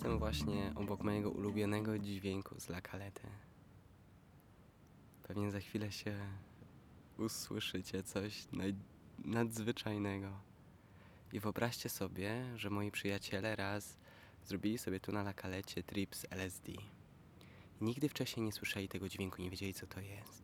Jestem właśnie obok mojego ulubionego dźwięku z La Calety. Pewnie za chwilę się usłyszycie coś nadzwyczajnego. I wyobraźcie sobie, że moi przyjaciele raz zrobili sobie tu na La Calecie trip z LSD. Nigdy wcześniej nie słyszeli tego dźwięku, nie wiedzieli co to jest.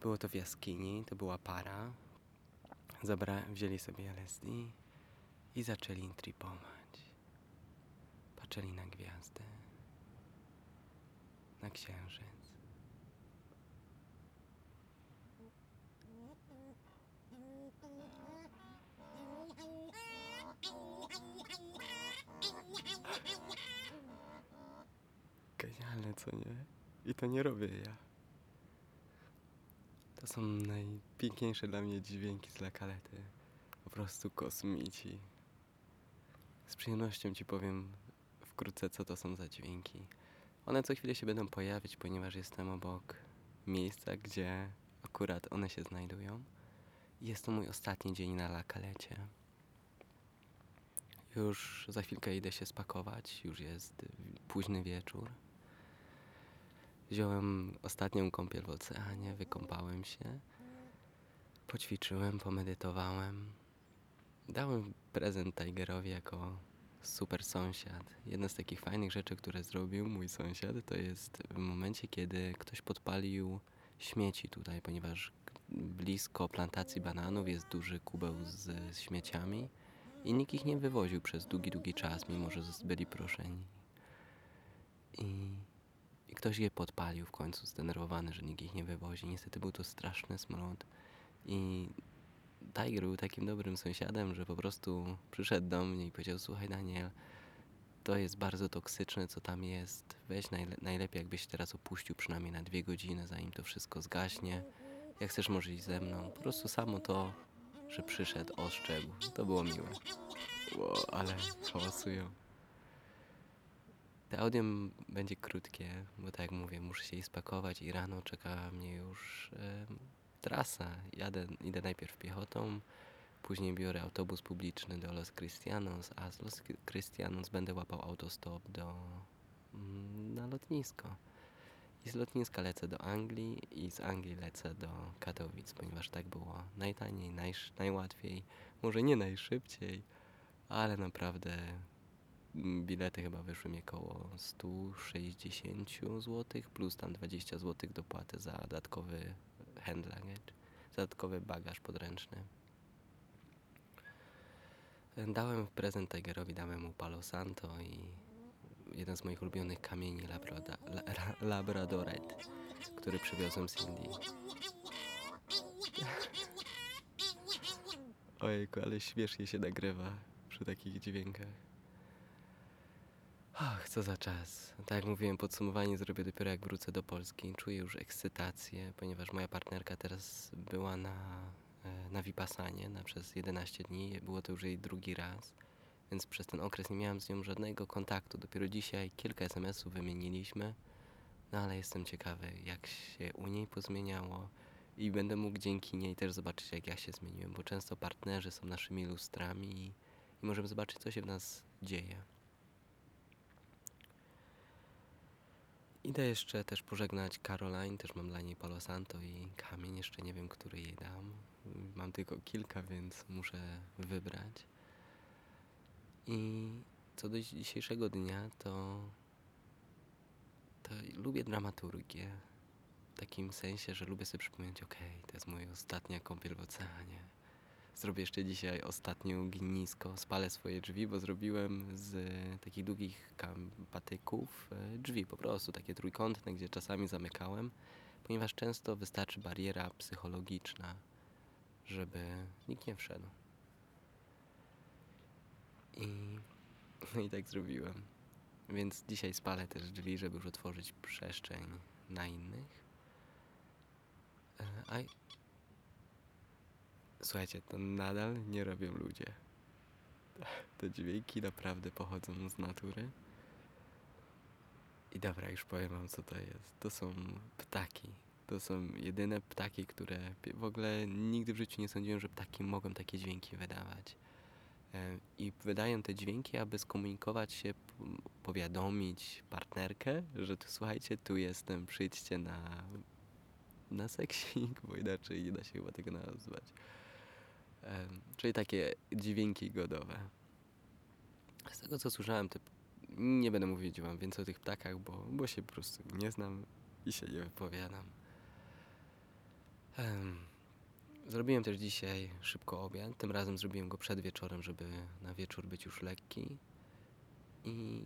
Było to w jaskini, to była para. Zabra- wzięli sobie LSD i zaczęli tripować. Patrzyli na gwiazdy, na księżyc. Genialne, co nie? I to nie robię ja. To są najpiękniejsze dla mnie dźwięki z La Calety. Po prostu kosmici. Z przyjemnością ci powiem wkrótce, co to są za dźwięki. One co chwilę się będą pojawiać, ponieważ jestem obok miejsca, gdzie akurat one się znajdują. Jest to mój ostatni dzień na La Calecie. Już za chwilkę idę się spakować, już jest późny wieczór. Wziąłem ostatnią kąpiel w oceanie, wykąpałem się, poćwiczyłem, pomedytowałem. Dałem prezent Tigerowi jako super sąsiad. Jedna z takich fajnych rzeczy, które zrobił mój sąsiad, to jest w momencie, kiedy ktoś podpalił śmieci tutaj, ponieważ blisko plantacji bananów jest duży kubeł z, z śmieciami i nikt ich nie wywoził przez długi, długi czas, mimo że byli proszeni. I, I ktoś je podpalił w końcu, zdenerwowany, że nikt ich nie wywozi. Niestety był to straszny smród. I Tiger był takim dobrym sąsiadem, że po prostu przyszedł do mnie i powiedział: Słuchaj, Daniel, to jest bardzo toksyczne, co tam jest. Weź najle- najlepiej, jakbyś teraz opuścił przynajmniej na dwie godziny, zanim to wszystko zgaśnie. Jak chcesz, możesz iść ze mną. Po prostu samo to, że przyszedł, ostrzegł. To było miłe. Ło, ale hałasują. To audio będzie krótkie, bo tak jak mówię, muszę się spakować i rano czeka mnie już em, trasa. Jadę, idę najpierw piechotą, później biorę autobus publiczny do Los Cristianos, a z Los Cristianos będę łapał autostop do, mm, na lotnisko. I z lotniska lecę do Anglii i z Anglii lecę do Katowic, ponieważ tak było najtaniej, najsz, najłatwiej, może nie najszybciej, ale naprawdę bilety chyba wyszły mi około 160 zł, plus tam 20 zł dopłaty za dodatkowy hand luggage, za dodatkowy bagaż podręczny. Dałem w prezent Tigerowi, dałem mu Palo Santo i jeden z moich ulubionych kamieni Labrada, la, ra- Labradoret, który przywiozłem z Indii. Ojejku, ale śmiesznie się nagrywa przy takich dźwiękach. Ach, co za czas. Tak jak mówiłem, podsumowanie zrobię dopiero jak wrócę do Polski. Czuję już ekscytację, ponieważ moja partnerka teraz była na, e, na Vipassanie na przez 11 dni. Było to już jej drugi raz, więc przez ten okres nie miałem z nią żadnego kontaktu. Dopiero dzisiaj kilka SMS-ów wymieniliśmy, no ale jestem ciekawy, jak się u niej pozmieniało i będę mógł dzięki niej też zobaczyć, jak ja się zmieniłem, bo często partnerzy są naszymi lustrami i, i możemy zobaczyć, co się w nas dzieje. Idę jeszcze też pożegnać Caroline, też mam dla niej Palo Santo i kamień, jeszcze nie wiem, który jej dam. Mam tylko kilka, więc muszę wybrać. I co do dzisiejszego dnia, to, to lubię dramaturgię. W takim sensie, że lubię sobie przypomnieć, okej, to jest moja ostatnia kąpiel w oceanie. Zrobię jeszcze dzisiaj ostatnie ognisko, spalę swoje drzwi, bo zrobiłem z takich długich patyków e, drzwi po prostu, takie trójkątne, gdzie czasami zamykałem, ponieważ często wystarczy bariera psychologiczna, żeby nikt nie wszedł. I, no i tak zrobiłem. Więc dzisiaj spalę też drzwi, żeby już otworzyć przestrzeń na innych. E, A Słuchajcie, to nadal nie robią ludzie. Te dźwięki naprawdę pochodzą z natury. I dobra, już powiem wam co to jest. To są ptaki. To są jedyne ptaki, które w ogóle nigdy w życiu nie sądziłem, że ptaki mogą takie dźwięki wydawać. I wydają te dźwięki, aby skomunikować się, powiadomić partnerkę, że tu słuchajcie, tu jestem, przyjdźcie na, na seksik, bo inaczej nie da się chyba tego nazwać. Czyli takie dźwięki godowe. Z tego co słyszałem, te, nie będę mówić wam więcej o tych ptakach, bo, bo się po prostu nie znam i się nie wypowiadam. Em, Zrobiłem też dzisiaj szybko obiad. Tym razem zrobiłem go przed wieczorem, żeby na wieczór być już lekki. I,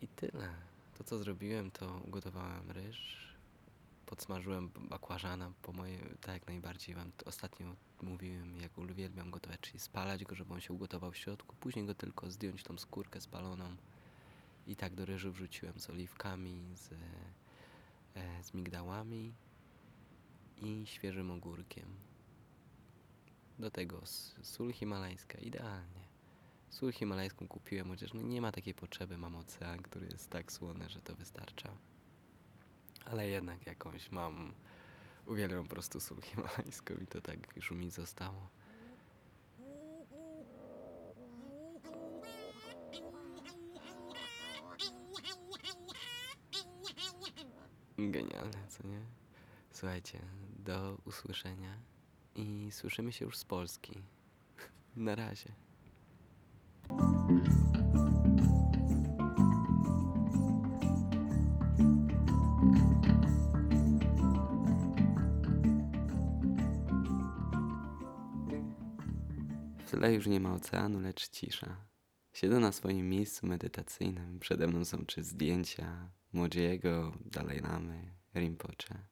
i tyle. To co zrobiłem, to ugotowałem ryż, podsmażyłem bakłażana po moje, tak jak najbardziej wam ostatnio mówiłem, jak uwielbiam gotować, czyli spalać go, żeby on się ugotował w środku, później go tylko zdjąć tą skórkę spaloną i tak do ryżu wrzuciłem z oliwkami, z, e, z migdałami i świeżym ogórkiem. Do tego sól himalajska, idealnie. Sól himalajską kupiłem, chociaż no nie ma takiej potrzeby, mam ocean, który jest tak słony, że to wystarcza. Ale jednak jakąś mam, uwielbiam po prostu sól himalajską i to tak już mi zostało. Genialne, co nie? Słuchajcie, do usłyszenia i słyszymy się już z Polski. Na razie. W tle już nie ma oceanu, lecz cisza. Siedzę na swoim miejscu medytacyjnym. Przede mną są czy zdjęcia Mojiego, Dalai Lamy, Rinpoche.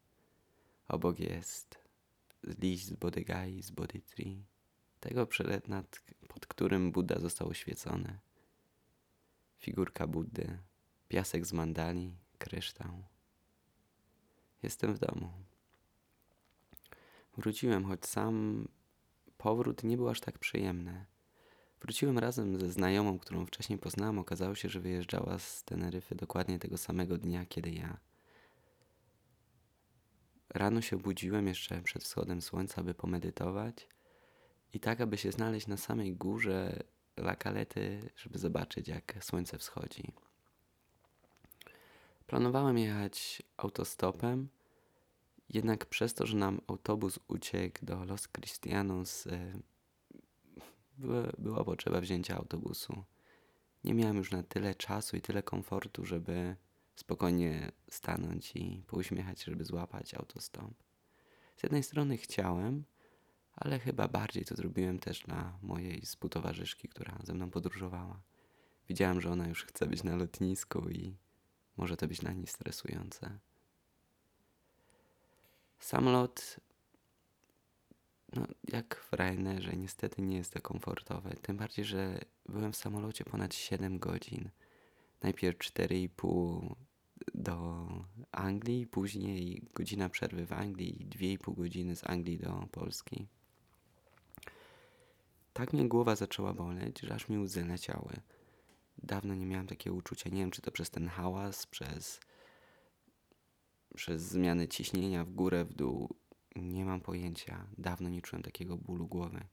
Obok jest liść z Bodhigai, z Bodhi Tree, tego przed nad, pod którym Buddha został oświecony. Figurka Buddy, piasek z mandali, kryształ. Jestem w domu. Wróciłem, choć sam powrót nie był aż tak przyjemny. Wróciłem razem ze znajomą, którą wcześniej poznałem. Okazało się, że wyjeżdżała z Teneryfy dokładnie tego samego dnia, kiedy ja. Rano się obudziłem jeszcze przed wschodem słońca, aby pomedytować i tak, aby się znaleźć na samej górze La Calety, żeby zobaczyć, jak słońce wschodzi. Planowałem jechać autostopem, jednak przez to, że nam autobus uciekł do Los Cristianos, e, była, potrzeba wzięcia autobusu. Nie miałem już na tyle czasu i tyle komfortu, żeby spokojnie stanąć i pouśmiechać, żeby złapać autostop. Z jednej strony chciałem, ale chyba bardziej to zrobiłem też dla mojej współtowarzyszki, która ze mną podróżowała. Widziałem, że ona już chce być na lotnisku i może to być dla niej stresujące. Samolot, no jak w Ryanerze, niestety nie jest to komfortowe. Tym bardziej, że byłem w samolocie ponad 7 godzin. Najpierw 4,5 do Anglii, później godzina przerwy w Anglii i 2,5 godziny z Anglii do Polski. Tak mnie głowa zaczęła boleć, że aż mi łzy leciały. Dawno nie miałem takiego uczucia. Nie wiem, czy to przez ten hałas, przez, przez zmiany ciśnienia w górę, w dół. Nie mam pojęcia. Dawno nie czułem takiego bólu głowy.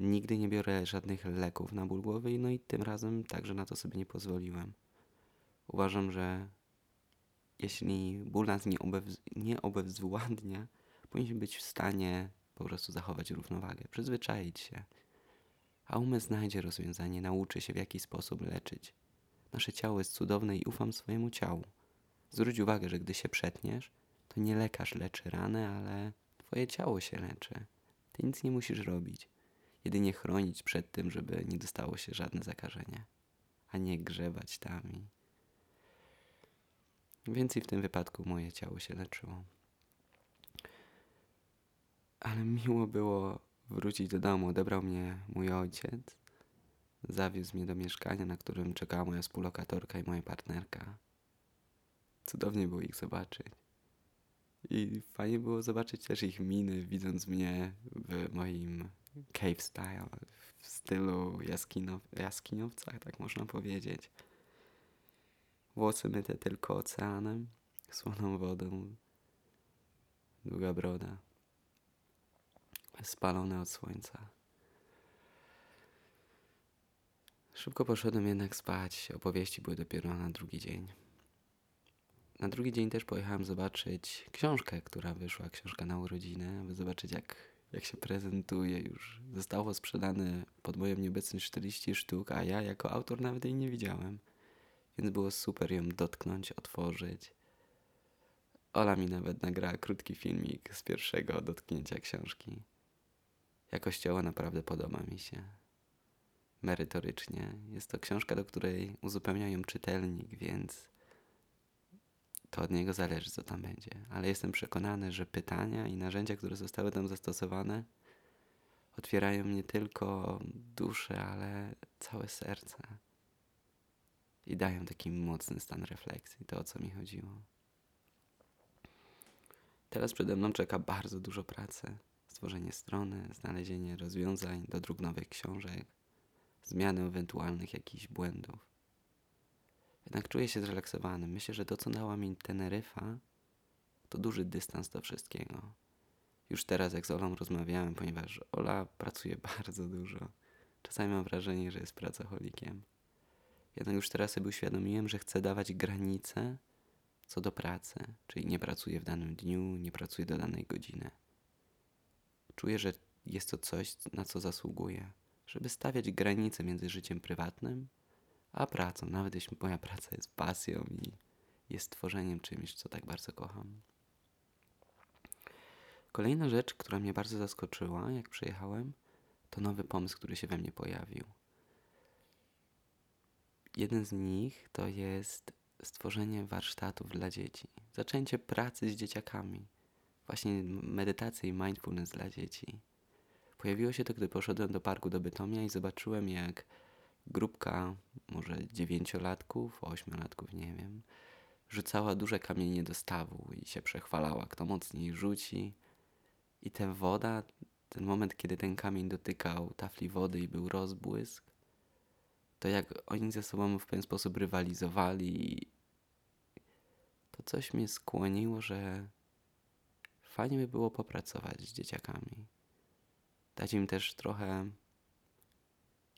Nigdy nie biorę żadnych leków na ból głowy, no i tym razem także na to sobie nie pozwoliłem. Uważam, że jeśli ból nas nie, obew- nie obezwładnia, powinniśmy być w stanie po prostu zachować równowagę, przyzwyczaić się. A umysł znajdzie rozwiązanie, nauczy się w jaki sposób leczyć. Nasze ciało jest cudowne i ufam swojemu ciału. Zwróć uwagę, że gdy się przetniesz, to nie lekarz leczy ranę, ale twoje ciało się leczy. Ty nic nie musisz robić. Jedynie chronić przed tym, żeby nie dostało się żadne zakażenie, a nie grzebać tam i Więcej w tym wypadku moje ciało się leczyło. Ale miło było wrócić do domu. Odebrał mnie mój ojciec. Zawiózł mnie do mieszkania, na którym czekała moja współlokatorka i moja partnerka. Cudownie było ich zobaczyć. I fajnie było zobaczyć też ich miny, widząc mnie w moim cave style, w stylu jaskinow tak można powiedzieć. Włosy myte tylko oceanem, słoną wodą, długa broda, spalone od słońca. Szybko poszedłem jednak spać. Opowieści były dopiero na drugi dzień. Na drugi dzień też pojechałem zobaczyć książkę, która wyszła, książka na urodziny, aby zobaczyć jak, jak się prezentuje. Już zostało sprzedane pod moją nieobecność 40 sztuk, a ja jako autor nawet jej nie widziałem. Więc było super ją dotknąć, otworzyć. Ola mi nawet nagrała krótki filmik z pierwszego dotknięcia książki. Jakościowo naprawdę podoba mi się. Merytorycznie. Jest to książka, do której uzupełniają czytelnik, więc to od niego zależy, co tam będzie. Ale jestem przekonany, że pytania i narzędzia, które zostały tam zastosowane, otwierają nie tylko duszę, ale całe serce. I dają taki mocny stan refleksji, to o co mi chodziło. Teraz przede mną czeka bardzo dużo pracy. Stworzenie strony, znalezienie rozwiązań do druk nowych książek, zmiany ewentualnych jakichś błędów. Jednak czuję się zrelaksowany. Myślę, że to, co dała mi Teneryfa, to duży dystans do wszystkiego. Już teraz, jak z Olą rozmawiałem, ponieważ Ola pracuje bardzo dużo. Czasami mam wrażenie, że jest pracocholikiem. Jednak już teraz sobie uświadomiłem, że chcę dawać granice co do pracy, czyli nie pracuję w danym dniu, nie pracuję do danej godziny. Czuję, że jest to coś, na co zasługuję, żeby stawiać granice między życiem prywatnym a pracą, nawet jeśli moja praca jest pasją i jest tworzeniem czymś, co tak bardzo kocham. Kolejna rzecz, która mnie bardzo zaskoczyła, jak przyjechałem, to nowy pomysł, który się we mnie pojawił. Jeden z nich to jest stworzenie warsztatów dla dzieci, zaczęcie pracy z dzieciakami, właśnie medytacji i mindfulness dla dzieci. Pojawiło się to, gdy poszedłem do parku do Bytomia i zobaczyłem, jak grupka może dziewięciolatków, ośmiolatków, nie wiem, rzucała duże kamienie do stawu i się przechwalała, kto mocniej rzuci. I ta woda, ten moment, kiedy ten kamień dotykał tafli wody i był rozbłysk, to jak oni ze sobą w pewien sposób rywalizowali, to coś mnie skłoniło, że fajnie by było popracować z dzieciakami. Dać im też trochę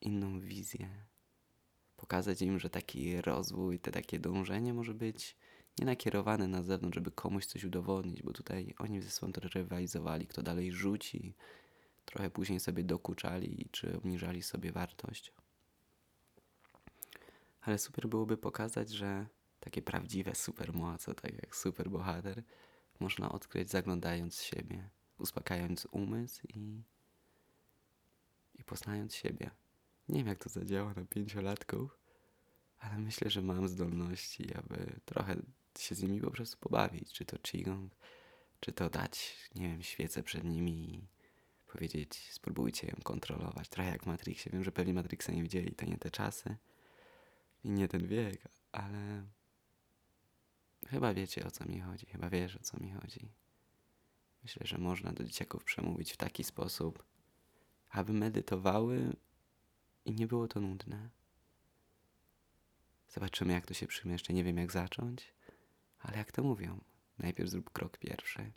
inną wizję. Pokazać im, że taki rozwój, te takie dążenie może być nie nakierowane na zewnątrz, żeby komuś coś udowodnić, bo tutaj oni ze sobą rywalizowali, kto dalej rzuci, trochę później sobie dokuczali czy obniżali sobie wartość. Ale super byłoby pokazać, że takie prawdziwe supermoce, tak jak superbohater, można odkryć zaglądając siebie, uspokajając umysł i, i poznając siebie. Nie wiem, jak to zadziała na pięciolatków, ale myślę, że mam zdolności, aby trochę się z nimi po prostu pobawić. Czy to Qigong, czy to dać, nie wiem, świecę przed nimi i powiedzieć, spróbujcie ją kontrolować. Trochę jak w Matrixie. Wiem, że pewnie Matrixa nie widzieli, to nie te czasy i nie ten wiek, ale chyba wiecie o co mi chodzi, chyba wiesz o co mi chodzi. Myślę, że można do dzieciaków przemówić w taki sposób, aby medytowały i nie było to nudne. Zobaczymy, jak to się przyjmie. Nie wiem, jak zacząć, ale jak to mówią, najpierw zrób krok pierwszy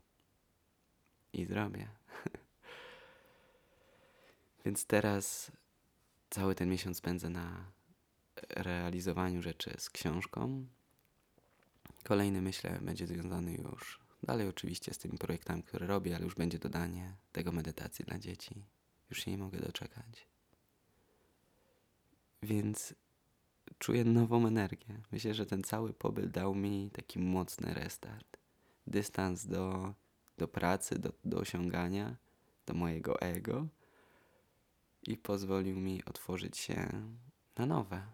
i zrobię. Więc teraz cały ten miesiąc spędzę na realizowaniu rzeczy z książką. Kolejny, myślę, będzie związany już dalej oczywiście z tymi projektami, które robię, ale już będzie dodanie tego medytacji dla dzieci. Już się nie mogę doczekać. Więc czuję nową energię. Myślę, że ten cały pobyt dał mi taki mocny restart. Dystans do, do pracy, do, do osiągania, do mojego ego i pozwolił mi otworzyć się na nowe.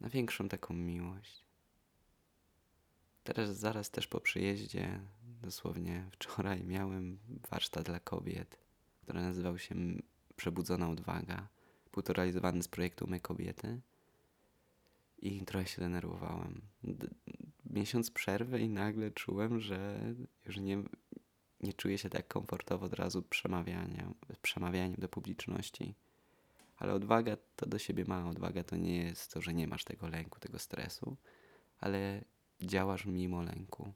Na większą taką miłość. Teraz zaraz też po przyjeździe, dosłownie wczoraj miałem warsztat dla kobiet, który nazywał się Przebudzona Odwaga. Był to realizowany z projektu My Kobiety i trochę się denerwowałem. D miesiąc przerwy i nagle czułem, że już nie, nie czuję się tak komfortowo od razu przemawianiem, przemawianiem do publiczności. Ale odwaga to do siebie ma. Odwaga to nie jest to, że nie masz tego lęku, tego stresu, ale działasz mimo lęku.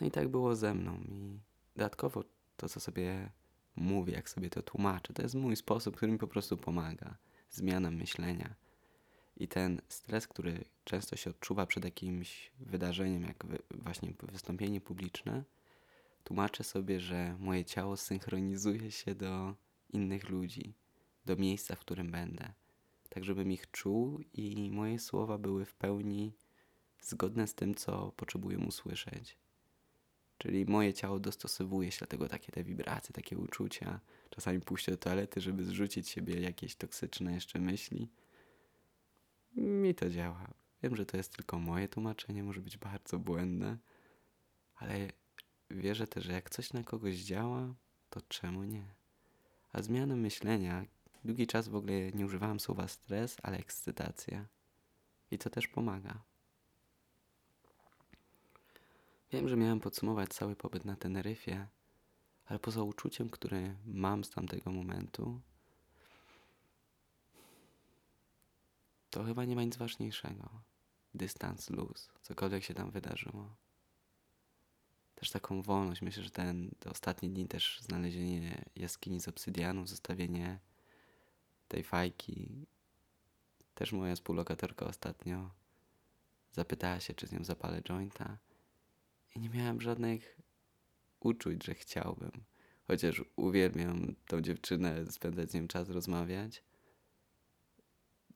No i tak było ze mną. I dodatkowo to, co sobie mówię, jak sobie to tłumaczę. To jest mój sposób, który mi po prostu pomaga. Zmiana myślenia. I ten stres, który często się odczuwa przed jakimś wydarzeniem, jak właśnie wystąpienie publiczne, tłumaczę sobie, że moje ciało synchronizuje się do innych ludzi, do miejsca, w którym będę. Tak, żebym ich czuł i moje słowa były w pełni zgodne z tym, co potrzebuję usłyszeć. Czyli moje ciało dostosowuje się, dlatego takie te wibracje, takie uczucia. Czasami puszczę do toalety, żeby zrzucić siebie jakieś toksyczne jeszcze myśli. Mi to działa. Wiem, że to jest tylko moje tłumaczenie, może być bardzo błędne, ale wierzę też, że jak coś na kogoś działa, to czemu nie? A zmiana myślenia, długi czas w ogóle nie używałem słowa stres, ale ekscytacja. I to też pomaga. Wiem, że miałem podsumować cały pobyt na Teneryfie, ale poza uczuciem, które mam z tamtego momentu, to chyba nie ma nic ważniejszego. Dystans, luz, cokolwiek się tam wydarzyło. Też taką wolność. Myślę, że ten, te ostatnie dni też znalezienie jaskini z obsydianu, zostawienie tej fajki. Też moja współlokatorka ostatnio zapytała się, czy z nią zapalę jointa. I nie miałem żadnych uczuć, że chciałbym. Chociaż uwielbiam tą dziewczynę, spędzać z nią czas, rozmawiać.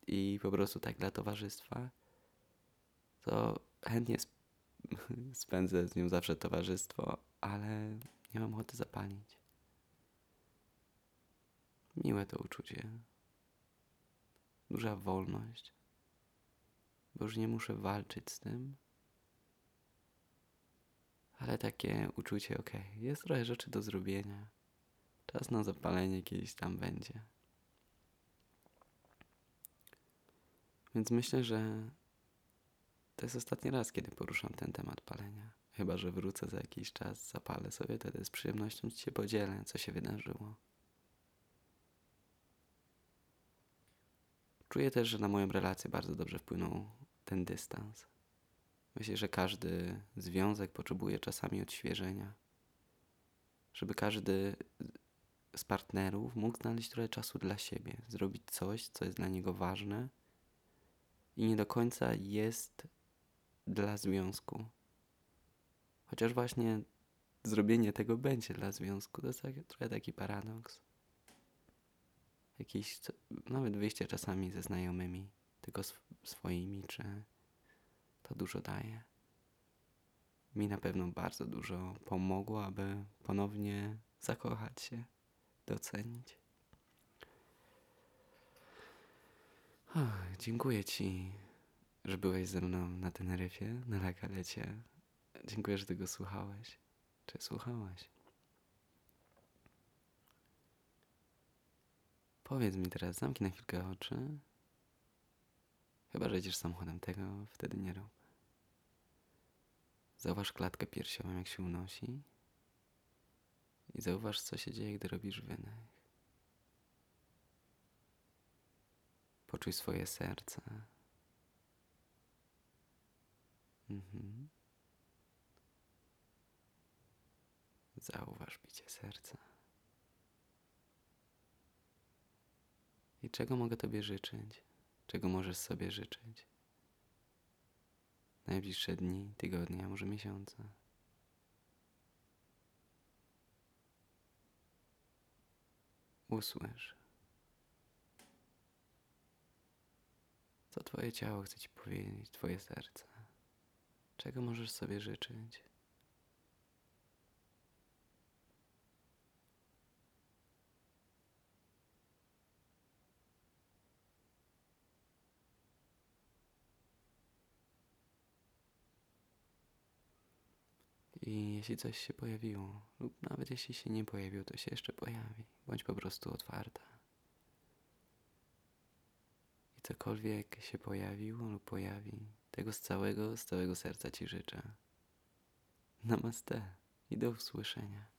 I po prostu tak dla towarzystwa, to chętnie sp- spędzę z nią zawsze towarzystwo, ale nie mam ochoty zapalić. Miłe to uczucie. Duża wolność, bo już nie muszę walczyć z tym ale takie uczucie, ok, jest trochę rzeczy do zrobienia. Czas na zapalenie kiedyś tam będzie. Więc myślę, że to jest ostatni raz, kiedy poruszam ten temat palenia. Chyba, że wrócę za jakiś czas, zapalę sobie, wtedy z przyjemnością ci się podzielę, co się wydarzyło. Czuję też, że na moją relację bardzo dobrze wpłynął ten dystans. Myślę, że każdy związek potrzebuje czasami odświeżenia. Żeby każdy z partnerów mógł znaleźć trochę czasu dla siebie, zrobić coś, co jest dla niego ważne i nie do końca jest dla związku. Chociaż właśnie zrobienie tego będzie dla związku, to jest tak, trochę taki paradoks. Jakiś, nawet wyjście czasami ze znajomymi, tylko swoimi, czy to dużo daje. Mi na pewno bardzo dużo pomogło, aby ponownie zakochać się, docenić. dziękuję Ci, że byłeś ze mną na Teneryfie, na Lakalecie. Dziękuję, że tego słuchałeś. Czy słuchałaś? Powiedz mi teraz, zamknij na chwilkę oczy. Chyba, że jedziesz samochodem, tego wtedy nie rób. Zauważ klatkę piersiową, jak się unosi. I zauważ, co się dzieje, gdy robisz wydech. Poczuj swoje serce. Mhm. Zauważ bicie serca. I czego mogę Tobie życzyć? Czego możesz sobie życzyć? Najbliższe dni, tygodnie, a może miesiące. Usłysz. Co Twoje ciało chce Ci powiedzieć, Twoje serce? Czego możesz sobie życzyć? I jeśli coś się pojawiło, lub nawet jeśli się nie pojawiło, to się jeszcze pojawi. Bądź po prostu otwarta. I cokolwiek się pojawiło lub pojawi, tego z całego, z całego serca Ci życzę. Namaste i do usłyszenia.